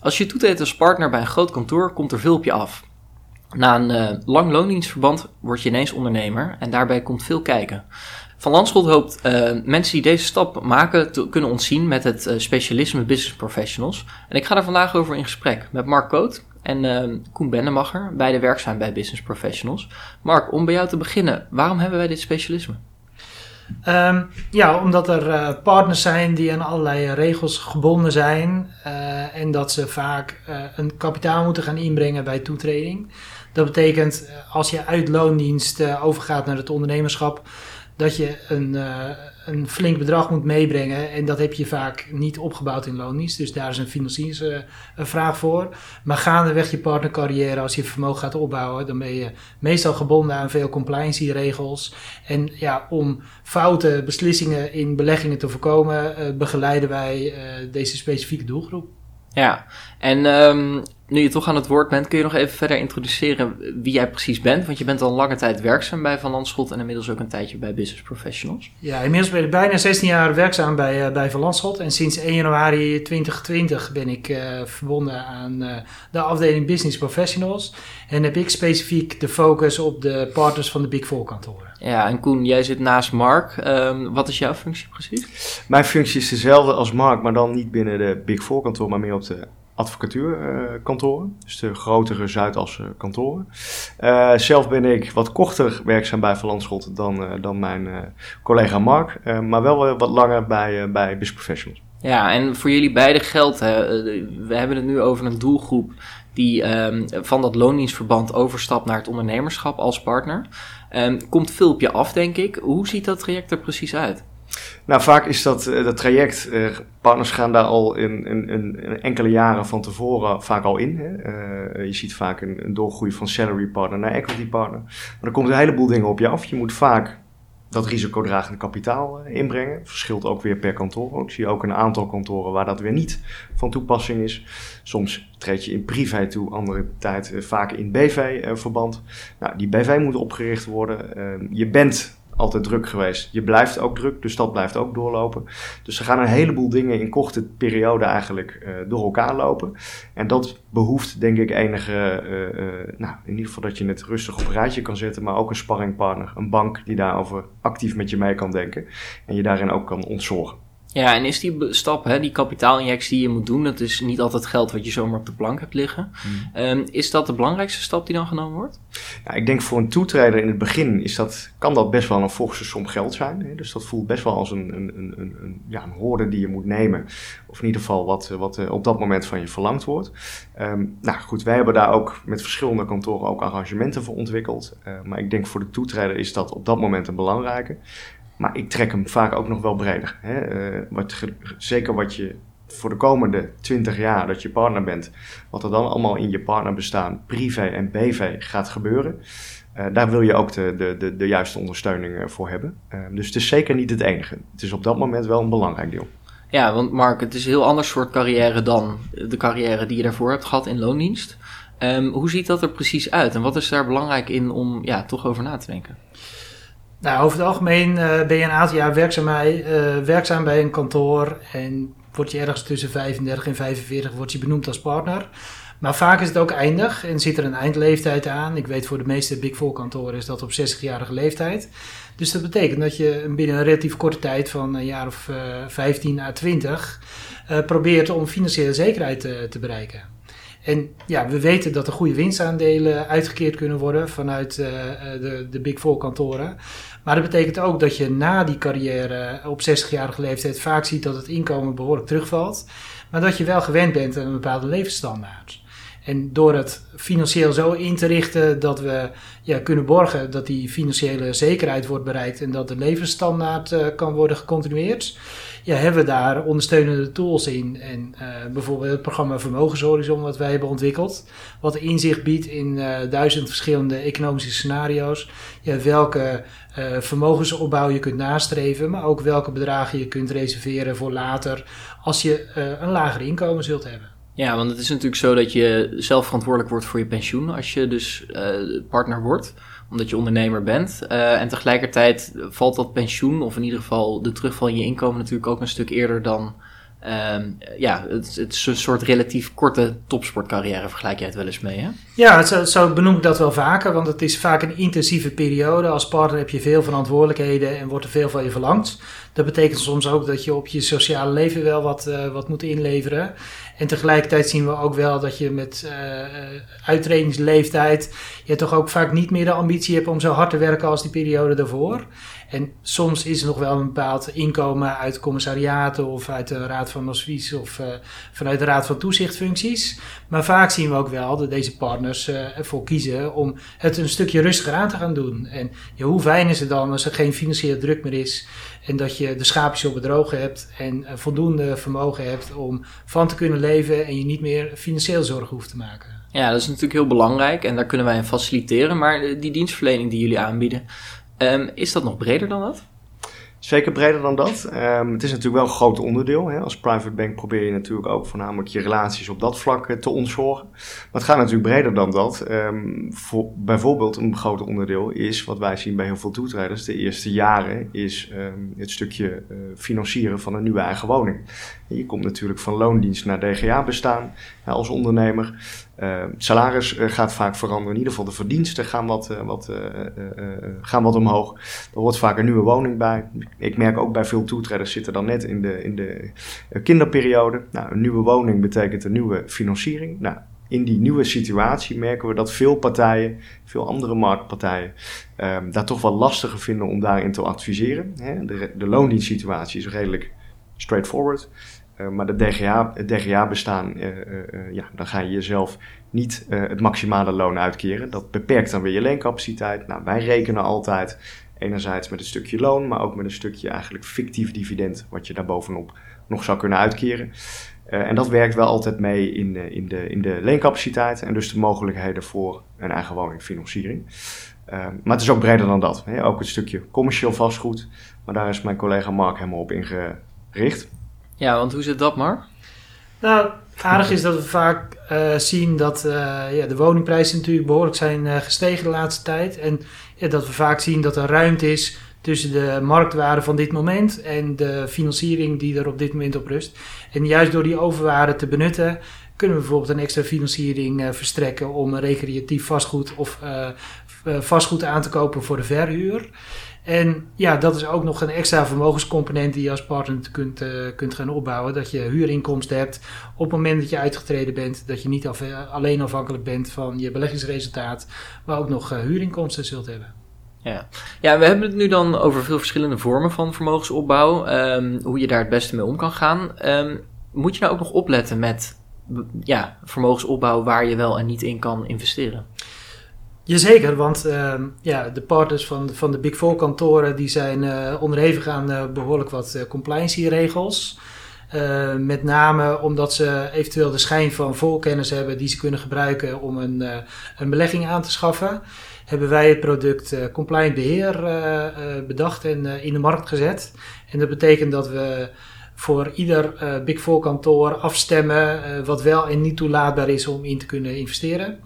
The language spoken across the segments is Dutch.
Als je toetreedt als partner bij een groot kantoor, komt er veel op je af. Na een uh, lang loondienstverband word je ineens ondernemer en daarbij komt veel kijken. Van Landschot hoopt uh, mensen die deze stap maken te kunnen ontzien met het uh, specialisme Business Professionals. En ik ga daar vandaag over in gesprek met Mark Koot en Koen Bennemacher, beide werkzaam bij Business Professionals. Mark, om bij jou te beginnen, waarom hebben wij dit specialisme? Um, ja, omdat er uh, partners zijn die aan allerlei regels gebonden zijn uh, en dat ze vaak uh, een kapitaal moeten gaan inbrengen bij toetreding. Dat betekent als je uit loondienst overgaat naar het ondernemerschap, dat je een, een flink bedrag moet meebrengen. En dat heb je vaak niet opgebouwd in loondienst. Dus daar is een financieringsvraag uh, voor. Maar gaandeweg je partnercarrière, als je vermogen gaat opbouwen, dan ben je meestal gebonden aan veel compliance-regels. En ja, om foute beslissingen in beleggingen te voorkomen, uh, begeleiden wij deze specifieke doelgroep. Ja, en um, nu je toch aan het woord bent, kun je nog even verder introduceren wie jij precies bent? Want je bent al lange tijd werkzaam bij Van Landschot en inmiddels ook een tijdje bij Business Professionals. Ja, inmiddels ben ik bijna 16 jaar werkzaam bij, uh, bij Van Landschot. En sinds 1 januari 2020 ben ik uh, verbonden aan uh, de afdeling Business Professionals. En heb ik specifiek de focus op de partners van de Big Four kantoren. Ja, en Koen, jij zit naast Mark. Um, wat is jouw functie precies? Mijn functie is dezelfde als Mark, maar dan niet binnen de Big Four kantoor, maar meer op de advocatuurkantoren, dus de grotere Zuidasse kantoren. Uh, zelf ben ik wat korter werkzaam bij Van Landschot dan, uh, dan mijn uh, collega Mark, maar wel wat langer bij, bij Business Professionals. Ja, en voor jullie beiden geldt, we hebben het nu over een doelgroep die um, van dat loondienstverband overstapt naar het ondernemerschap als partner. Um, komt veel op je af, denk ik. Hoe ziet dat traject er precies uit? Nou, vaak is dat, uh, dat traject, uh, partners gaan daar al in, in, in, enkele jaren van tevoren vaak al in. Hè. Uh, je ziet vaak een, een doorgroei van salary partner naar equity partner. Maar er komt een heleboel dingen op je af. Je moet vaak dat risicodragende kapitaal inbrengen. Verschilt ook weer per kantoor. Ik zie ook een aantal kantoren waar dat weer niet van toepassing is. Soms treed je in privé toe, andere tijd vaak in BV-verband. Nou, die BV moet opgericht worden. Ehm, je bent altijd druk geweest. Je blijft ook druk, dus dat blijft ook doorlopen. Dus er gaan een heleboel dingen in korte periode eigenlijk uh, door elkaar lopen. En dat behoeft denk ik enige, uh, uh, nou in ieder geval dat je het rustig op een rijtje kan zetten, maar ook een sparringpartner, een bank die daarover actief met je mee kan denken en je daarin ook kan ontzorgen. Ja, en is die stap, hè, die kapitaalinjectie die je moet doen, dat is niet altijd geld wat je zomaar op de plank hebt liggen. Hmm. Um, is dat de belangrijkste stap die dan genomen wordt? Ja, ik denk voor een toetreder in het begin is dat, kan dat best wel een forse som geld zijn. Hè? Dus dat voelt best wel als een, een, een, een, ja, een hoorde die je moet nemen. Of in ieder geval wat, wat op dat moment van je verlangd wordt. Um, nou goed, wij hebben daar ook met verschillende kantoren ook arrangementen voor ontwikkeld. Uh, maar ik denk voor de toetreder is dat op dat moment een belangrijke. Maar ik trek hem vaak ook nog wel breder. Hè? Wat, zeker wat je voor de komende 20 jaar dat je partner bent, wat er dan allemaal in je partnerbestaan, privé en BV, gaat gebeuren. Uh, daar wil je ook de, de, de, de juiste ondersteuning voor hebben. Dus het is zeker niet het enige. Het is op dat moment wel een belangrijk deel. Ja, want Mark, het is een heel ander soort carrière dan de carrière die je daarvoor hebt gehad in loondienst. Um, hoe ziet dat er precies uit en wat is daar belangrijk in om ja, toch over na te denken? Nou, over het algemeen uh, ben je een aantal jaar werkzaam bij, uh, werkzaam bij een kantoor en word je ergens tussen 35 en 45 word je benoemd als partner. Maar vaak is het ook eindig en zit er een eindleeftijd aan. Ik weet voor de meeste Big Four kantoren is dat op 60-jarige leeftijd. Dus dat betekent dat je binnen een relatief korte tijd van een jaar of uh, 15 à 20 probeert om financiële zekerheid te bereiken. En ja, we weten dat er goede winstaandelen uitgekeerd kunnen worden vanuit uh, de, de Big Four kantoren. Maar dat betekent ook dat je na die carrière op 60-jarige leeftijd vaak ziet dat het inkomen behoorlijk terugvalt. Maar dat je wel gewend bent aan een bepaalde levensstandaard. En door het financieel zo in te richten dat we ja, kunnen borgen dat die financiële zekerheid wordt bereikt en dat de levensstandaard uh, kan worden gecontinueerd, ja, hebben we daar ondersteunende tools in. En uh, bijvoorbeeld het programma Vermogenshorizon wat wij hebben ontwikkeld, wat inzicht biedt in uh, duizend verschillende economische scenario's. Ja, welke vermogensopbouw je kunt nastreven, maar ook welke bedragen je kunt reserveren voor later als je een lager inkomen zult hebben. Ja, want het is natuurlijk zo dat je zelf verantwoordelijk wordt voor je pensioen als je dus partner wordt, omdat je ondernemer bent. Uh, en tegelijkertijd valt dat pensioen, of in ieder geval de terugval in je inkomen, natuurlijk ook een stuk eerder dan Ehm, ja, het, het, is een soort relatief korte topsportcarrière, vergelijk jij het wel eens mee, hè? Ja, zo, benoem ik dat wel vaker, want het is vaak een intensieve periode. Als partner heb je veel verantwoordelijkheden en wordt er veel van je verlangd. Dat betekent soms ook dat je op je sociale leven wel wat, uh, wat moet inleveren. En tegelijkertijd zien we ook wel dat je met uh, uitredingsleeftijd... je toch ook vaak niet meer de ambitie hebt om zo hard te werken als die periode daarvoor. En soms is er nog wel een bepaald inkomen uit commissariaten of uit de Raad van Advies of uh, vanuit de Raad van Toezichtfuncties. Maar vaak zien we ook wel dat deze partners uh, ervoor kiezen om het een stukje rustiger aan te gaan doen. En hoe fijn is het dan als er geen financiële druk meer is en dat je de schaapjes op bedrogen hebt en uh, voldoende vermogen hebt om van te kunnen leven en je niet meer financieel zorgen hoeft te maken. Ja, dat is natuurlijk heel belangrijk en daar kunnen wij in faciliteren. Maar die dienstverlening die jullie aanbieden, Um, is dat nog breder dan dat? Zeker breder dan dat. Um, het is natuurlijk wel een groot onderdeel. Hè. Als private bank probeer je natuurlijk ook voornamelijk je relaties op dat vlak te ontzorgen. Maar het gaat natuurlijk breder dan dat. Voor, bijvoorbeeld een groot onderdeel is wat wij zien bij heel veel toetreders de eerste jaren is het stukje uh, financieren van een nieuwe eigen woning. Je komt natuurlijk van loondienst naar DGA bestaan als ondernemer. Uh, salaris uh, gaat vaak veranderen. In ieder geval de verdiensten gaan wat, uh, wat, gaan wat omhoog. Er wordt vaak een nieuwe woning bij. Ik merk ook bij veel toetreders zitten dan net in de, in de kinderperiode. Nou, een nieuwe woning betekent een nieuwe financiering. Nou, in die nieuwe situatie merken we dat veel partijen, veel andere marktpartijen, um, daar toch wel lastiger vinden om daarin te adviseren. Hè? De, de loondienstsituatie is redelijk straightforward. Uh, maar de DGA, het DGA-bestaan, uh, uh, ja, dan ga je jezelf niet het maximale loon uitkeren. Dat beperkt dan weer je leencapaciteit. Nou, wij rekenen altijd enerzijds met een stukje loon, maar ook met een stukje eigenlijk fictief dividend, wat je daarbovenop nog zou kunnen uitkeren. en dat werkt wel altijd mee in, in, de, in de leencapaciteit en dus de mogelijkheden voor een eigen woningfinanciering. maar het is ook breder dan dat. Hè? Ook het stukje commercieel vastgoed, maar daar is mijn collega Mark helemaal op ingericht. Ja, want hoe zit dat maar? Nou, aardig is dat we vaak uh, zien dat uh, ja, de woningprijzen natuurlijk behoorlijk zijn uh, gestegen de laatste tijd. En dat we vaak zien dat er ruimte is tussen de marktwaarde van dit moment en de financiering die er op dit moment op rust. En juist door die overwaarde te benutten, kunnen we bijvoorbeeld een extra financiering verstrekken om een recreatief vastgoed of vastgoed aan te kopen voor de verhuur. En ja, dat is ook nog een extra vermogenscomponent die je als partner kunt, uh, kunt gaan opbouwen. Dat je huurinkomsten hebt op het moment dat je uitgetreden bent. Dat je niet af, alleen afhankelijk bent van je beleggingsresultaat, maar ook nog huurinkomsten zult hebben. Ja. ja, we hebben het nu dan over veel verschillende vormen van vermogensopbouw. Um, hoe je daar het beste mee om kan gaan. Um, moet je nou ook nog opletten met ja, vermogensopbouw waar je wel en niet in kan investeren? Jazeker, want uh, ja, de partners van, van de Big Four kantoren die zijn uh, onderhevig aan uh, behoorlijk wat uh, compliance regels. met name omdat ze eventueel de schijn van voorkennis hebben die ze kunnen gebruiken om een, een belegging aan te schaffen. Hebben wij het product Compliant Beheer bedacht en in de markt gezet. En dat betekent dat we voor ieder Big Four kantoor afstemmen wat wel en niet toelaatbaar is om in te kunnen investeren.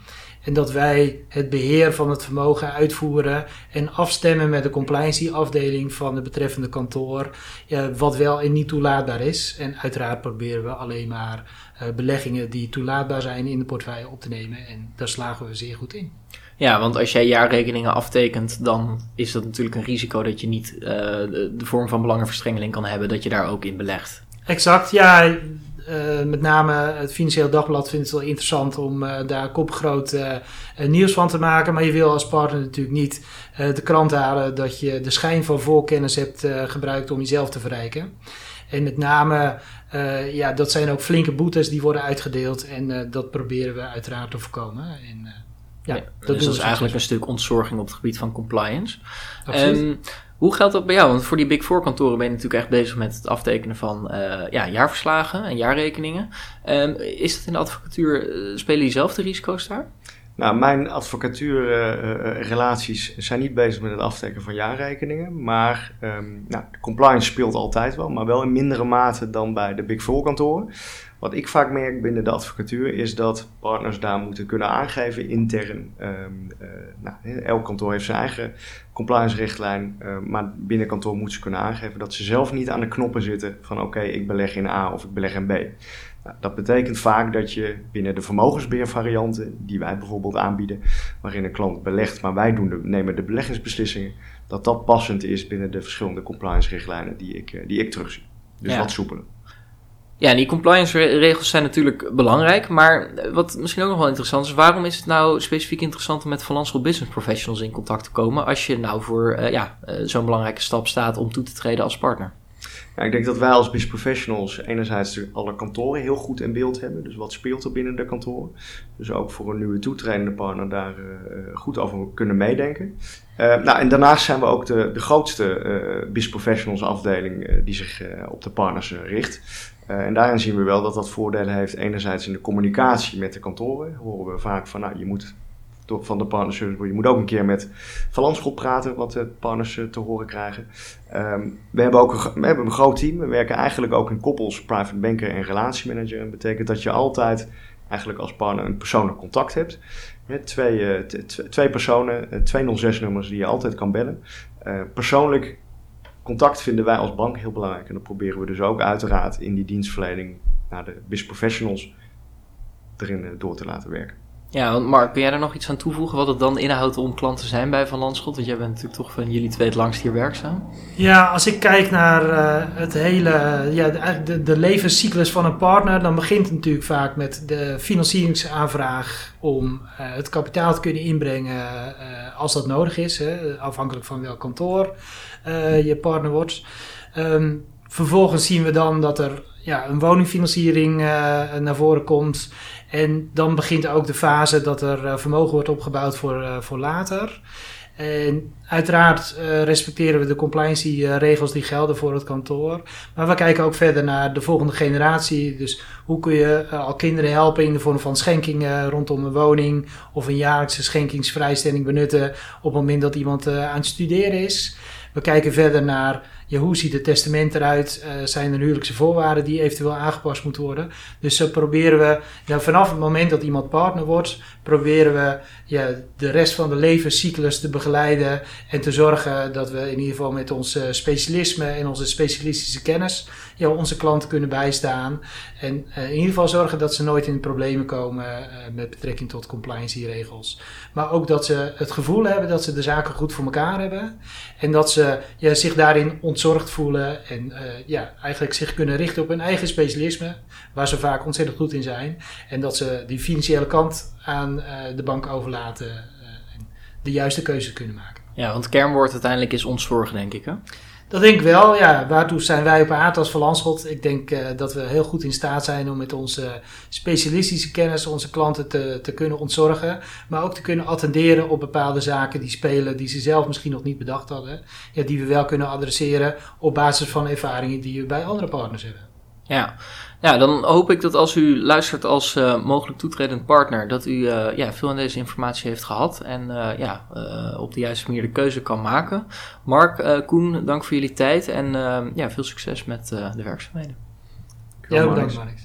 En dat wij het beheer van het vermogen uitvoeren en afstemmen met de compliancy-afdeling van het betreffende kantoor, ja, wat wel en niet toelaatbaar is. En uiteraard proberen we alleen maar uh, beleggingen die toelaatbaar zijn in de portefeuille op te nemen. En daar slagen we zeer goed in. Ja, want als jij jaarrekeningen aftekent, dan is dat natuurlijk een risico dat je niet uh, de, de vorm van belangenverstrengeling kan hebben, dat je daar ook in belegt. Exact, ja uh, met name het Financieel Dagblad vindt het wel interessant om uh, daar kopgroot uh, nieuws van te maken. Maar je wil als partner natuurlijk niet de krant halen dat je de schijn van voorkennis hebt gebruikt om jezelf te verrijken. En met name, ja, dat zijn ook flinke boetes die worden uitgedeeld. En dat proberen we uiteraard te voorkomen. En, ja, ja, dat dus dat is eigenlijk een stuk ontzorging op het gebied van compliance. Um, hoe geldt dat bij jou? Want voor die Big Four kantoren ben je natuurlijk echt bezig met het aftekenen van uh, ja, jaarverslagen en jaarrekeningen. Um, is dat in de advocatuur, uh, spelen diezelfde risico's daar? Nou, mijn advocatuurrelaties uh, zijn niet bezig met het aftekenen van jaarrekeningen. Maar um, nou, compliance speelt altijd wel, maar wel in mindere mate dan bij de Big Four kantoren. Wat ik vaak merk binnen de advocatuur is dat partners daar moeten kunnen aangeven intern. Ehm, eh, nou, elk kantoor heeft zijn eigen compliance richtlijn, maar binnen kantoor moeten ze kunnen aangeven dat ze zelf niet aan de knoppen zitten van oké, ik beleg in A of ik beleg in B. Nou, dat betekent vaak dat je binnen de vermogensbeheervarianten die wij bijvoorbeeld aanbieden, waarin een klant belegt, maar wij doen de, nemen de beleggingsbeslissingen, dat dat passend is binnen de verschillende compliance richtlijnen die ik, eh, die ik terugzie. Dus wat soepeler. Ja, die compliance regels zijn natuurlijk belangrijk, maar wat misschien ook nog wel interessant is, waarom is het nou specifiek interessant om met Van Business Professionals in contact te komen als je nou voor uh, ja, uh, zo'n belangrijke stap staat om toe te treden als partner? Ja, ik denk dat wij als business professionals enerzijds alle kantoren heel goed in beeld hebben. Dus wat speelt er binnen de kantoren. Dus ook voor een nieuwe toetredende partner daar uh, goed over kunnen meedenken. Uh, nou, en daarnaast zijn we ook de, de grootste uh, professionals afdeling die zich op de partners richt. en daarin zien we wel dat dat voordelen heeft. Enerzijds in de communicatie met de kantoren. Horen we vaak van, nou, je moet van de partnerservice. Je moet ook een keer met Van praten, wat de partners te horen krijgen. Um, we, hebben ook een, we hebben een groot team. We werken eigenlijk ook in koppels, private banker en relatiemanager. Dat betekent dat je altijd eigenlijk als partner een persoonlijk contact hebt. twee, uh, twee personen, uh, twee 06-nummers die je altijd kan bellen. Persoonlijk contact vinden wij als bank heel belangrijk. En dat proberen we dus ook uiteraard in die dienstverlening naar de business professionals erin door te laten werken. Ja, want Mark, kun jij er nog iets aan toevoegen wat het dan inhoudt om klant te zijn bij Van Landschot? Want jij bent natuurlijk toch van jullie twee het langst hier werkzaam. Ja, als ik kijk naar uh, het hele, ja, de, de, de, levenscyclus van een partner, dan begint het natuurlijk vaak met de financieringsaanvraag om uh, het kapitaal te kunnen inbrengen als dat nodig is, hè, afhankelijk van welk kantoor je partner wordt. Um, vervolgens zien we dan dat er ja, een woningfinanciering naar voren komt. En dan begint ook de fase dat er uh, vermogen wordt opgebouwd voor, uh, voor later. En uiteraard respecteren we de compliance-regels die gelden voor het kantoor. Maar we kijken ook verder naar de volgende generatie. Dus hoe kun je al kinderen helpen in de vorm van schenkingen rondom een woning of een jaarlijkse schenkingsvrijstelling benutten op het moment dat iemand aan het studeren is. We kijken verder naar ja, hoe ziet het testament eruit? Uh, zijn er huwelijkse voorwaarden die eventueel aangepast moeten worden? Dus zo proberen we, ja, vanaf het moment dat iemand partner wordt, proberen we ja, de rest van de levenscyclus te begeleiden en te zorgen dat we in ieder geval met ons specialisme en onze specialistische kennis ja, onze klanten kunnen bijstaan. En in ieder geval zorgen dat ze nooit in problemen komen met betrekking tot compliance-regels. Maar ook dat ze het gevoel hebben dat ze de zaken goed voor elkaar hebben. En dat ze ja, zich daarin ontzorgd voelen. En uh, ja, eigenlijk zich kunnen richten op hun eigen specialisme. Waar ze vaak ontzettend goed in zijn. En dat ze die financiële kant aan de bank overlaten. en de juiste keuze kunnen maken. Ja, want het kernwoord uiteindelijk is ontzorgen, denk ik. Hè? Dat denk ik wel, ja. Waartoe zijn wij op aard als Verlandschot? Ik denk uh, dat we heel goed in staat zijn om met onze specialistische kennis onze klanten te, te kunnen ontzorgen. Maar ook te kunnen attenderen op bepaalde zaken die spelen, die ze zelf misschien nog niet bedacht hadden. Ja, die we wel kunnen adresseren op basis van ervaringen die we bij andere partners hebben. Ja, ja, dan hoop ik dat als u luistert als uh, mogelijk toetredend partner, dat u uh, ja, veel aan deze informatie heeft gehad en uh, ja, op de juiste manier de keuze kan maken. Mark, Koen, dank voor jullie tijd en ja, veel succes met de werkzaamheden. Ja, bedankt Marnix.